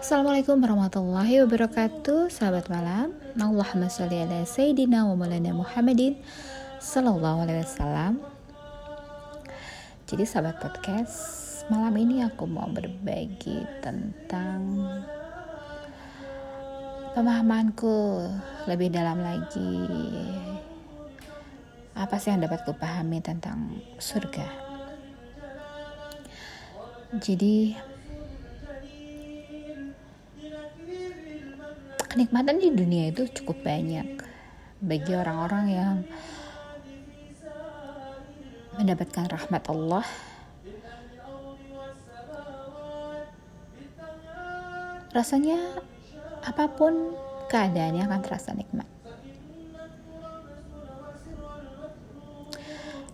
Assalamualaikum warahmatullahi wabarakatuh. Sahabat malam Allahumma sholli ala Sayyidina wa maulana Muhammadin Sallallahu alaihi wasallam. Jadi sahabat podcast Malam ini aku mau berbagi tentang Pemahamanku lebih dalam lagi. Apa sih yang dapat kupahami tentang surga? Jadi kenikmatan di dunia itu cukup banyak. Bagi orang-orang yang mendapatkan rahmat Allah rasanya apa pun keadaannya akan terasa nikmat.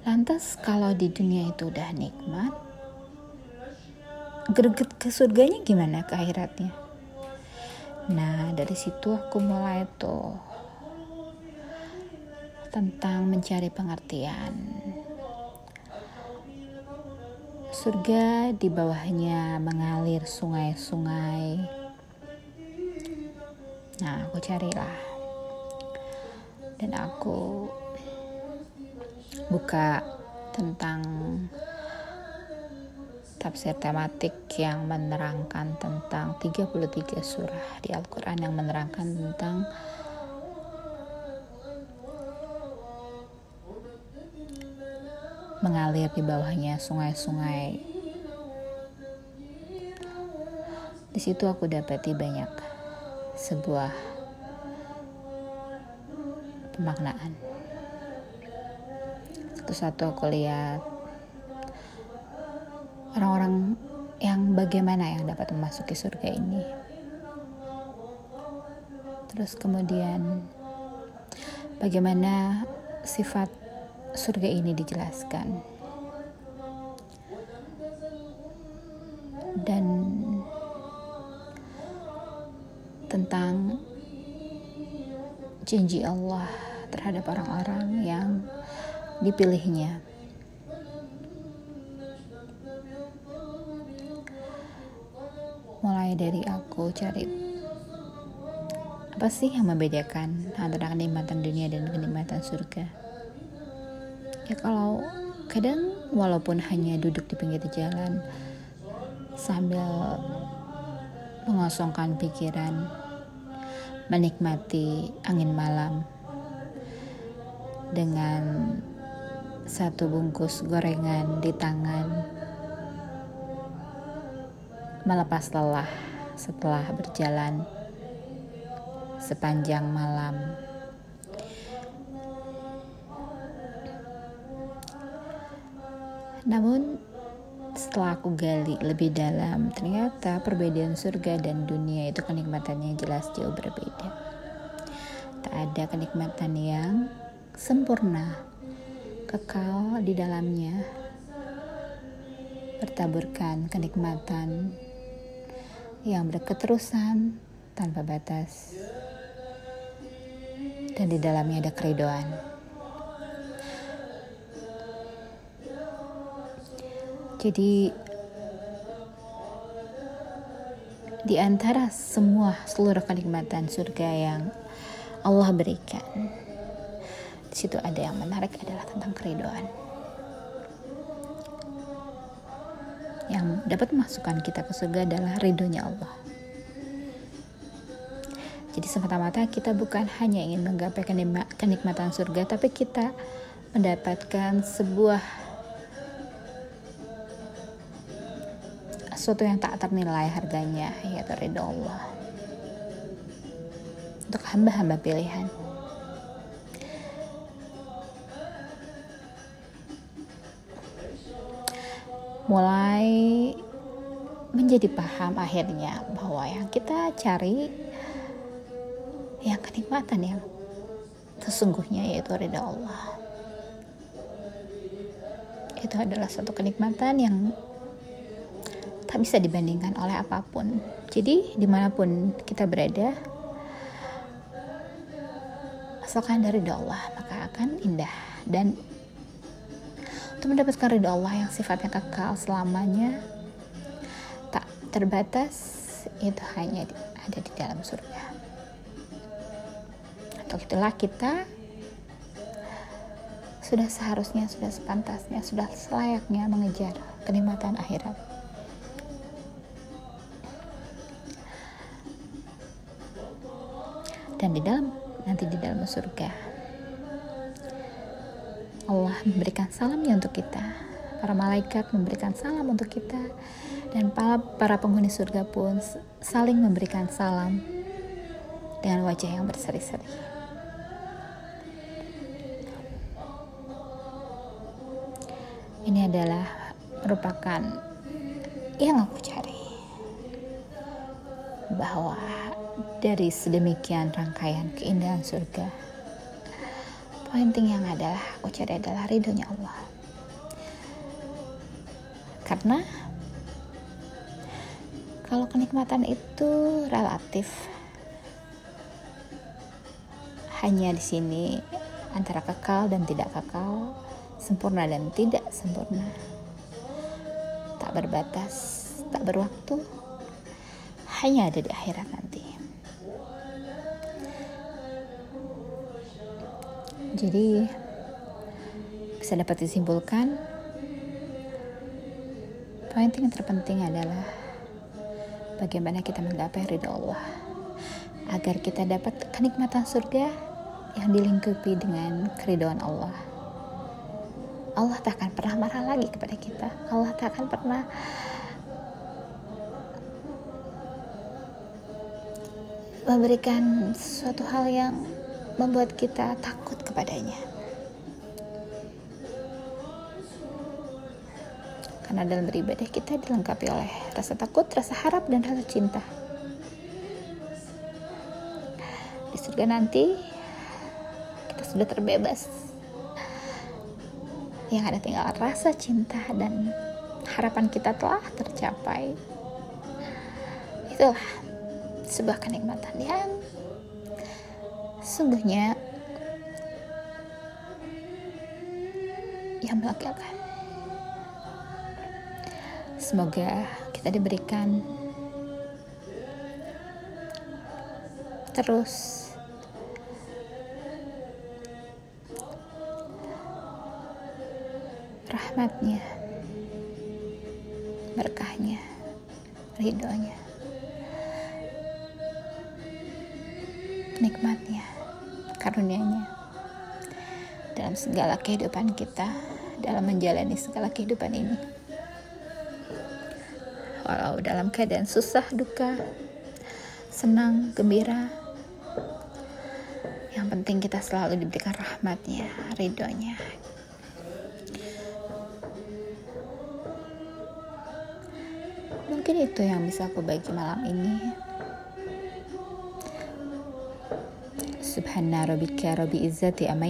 Lantas kalau di dunia itu udah nikmat greget ke surganya gimana ke akhiratnya Nah, dari situ aku mulai tuh tentang mencari pengertian. Surga di bawahnya mengalir sungai-sungai. Nah, aku carilah. Dan aku buka tentang tafsir tematik yang menerangkan tentang 33 surah di Al-Quran yang menerangkan tentang mengalir di bawahnya sungai-sungai. Di situ aku dapati banyak sebuah pemaknaan. Satu-satu aku lihat orang-orang yang bagaimana yang dapat memasuki surga ini. Terus kemudian bagaimana sifat surga ini dijelaskan. Dan tentang janji Allah terhadap orang-orang yang dipilihnya. Mulai dari aku cari apa sih yang membedakan antara kenikmatan dunia dan kenikmatan surga? Ya kalau kadang walaupun hanya duduk di pinggir jalan sambil mengosongkan pikiran menikmati angin malam dengan satu bungkus gorengan di tangan melepas lelah setelah berjalan sepanjang malam. Namun setelah aku gali lebih dalam, ternyata perbedaan surga dan dunia itu kenikmatannya jelas jauh berbeda. Tak ada kenikmatan yang sempurna, kekal di dalamnya, bertaburkan kenikmatan yang berketerusan tanpa batas dan di dalamnya ada keridoan. Jadi di antara semua seluruh kenikmatan surga yang Allah berikan, di situ ada yang menarik adalah tentang keridoan. Yang dapat memasukkan kita ke surga adalah ridhonya Allah. Jadi semata-mata kita bukan hanya ingin menggapai kenikmatan surga, tapi kita mendapatkan sebuah sesuatu yang tak ternilai harganya, yaitu ridho Allah. Untuk hamba-hamba pilihan. Mulai menjadi paham akhirnya bahwa yang kita cari yang kenikmatan yang sesungguhnya yaitu ridha Allah. Itu adalah suatu kenikmatan yang tak bisa dibandingkan oleh apa pun. Jadi di mana pun kita berada asalkan dari Allah maka akan indah dan untuk mendapatkan ridho Allah yang sifatnya kekal selamanya tak terbatas itu hanya ada di dalam surga. Untuk itulah kita sudah seharusnya, sudah sepantasnya, sudah selayaknya mengejar kenikmatan akhirat. Dan di dalam nanti di dalam surga Allah memberikan salamnya untuk kita. Para malaikat memberikan salam untuk kita dan para, para penghuni surga pun saling memberikan salam dengan wajah yang berseri-seri. Ini adalah merupakan yang aku cari bahwa dari sedemikian rangkaian keindahan surga penting yang adalah aku cari adalah ridhonya Allah. Karena kalau kenikmatan itu relatif hanya di sini antara kekal dan tidak kekal sempurna dan tidak sempurna. Tak berbatas tak berwaktu hanya ada di akhirat nanti Jadi bisa dapat disimpulkan poin yang terpenting adalah bagaimana kita menggapai ridho Allah agar kita dapat kenikmatan surga yang dilingkupi dengan keridhaan Allah. Allah tak akan pernah marah lagi kepada kita. Allah tak akan pernah memberikan suatu hal yang membuat kita takut kepadanya. Karena dalam beribadah kita dilengkapi oleh rasa takut, rasa harap, dan rasa cinta. Di surga nanti kita sudah terbebas. Yang ada tinggal rasa cinta dan harapan kita telah tercapai. Itulah sebuah kenikmatan yang sungguhnya yang melegakan. Semoga kita diberikan terus rahmatnya, berkahnya, ridhonya, nikmatnya karunia-Nya dalam segala kehidupan kita, dalam menjalani segala kehidupan ini. Walau dalam keadaan susah, duka, senang, gembira, yang penting kita selalu diberikan rahmatnya, ridhonya. Mungkin itu yang bisa aku bagi malam ini. Subhana rabbika rabbi izzati amma.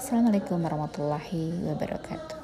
Assalamualaikum warahmatullahi wabarakatuh.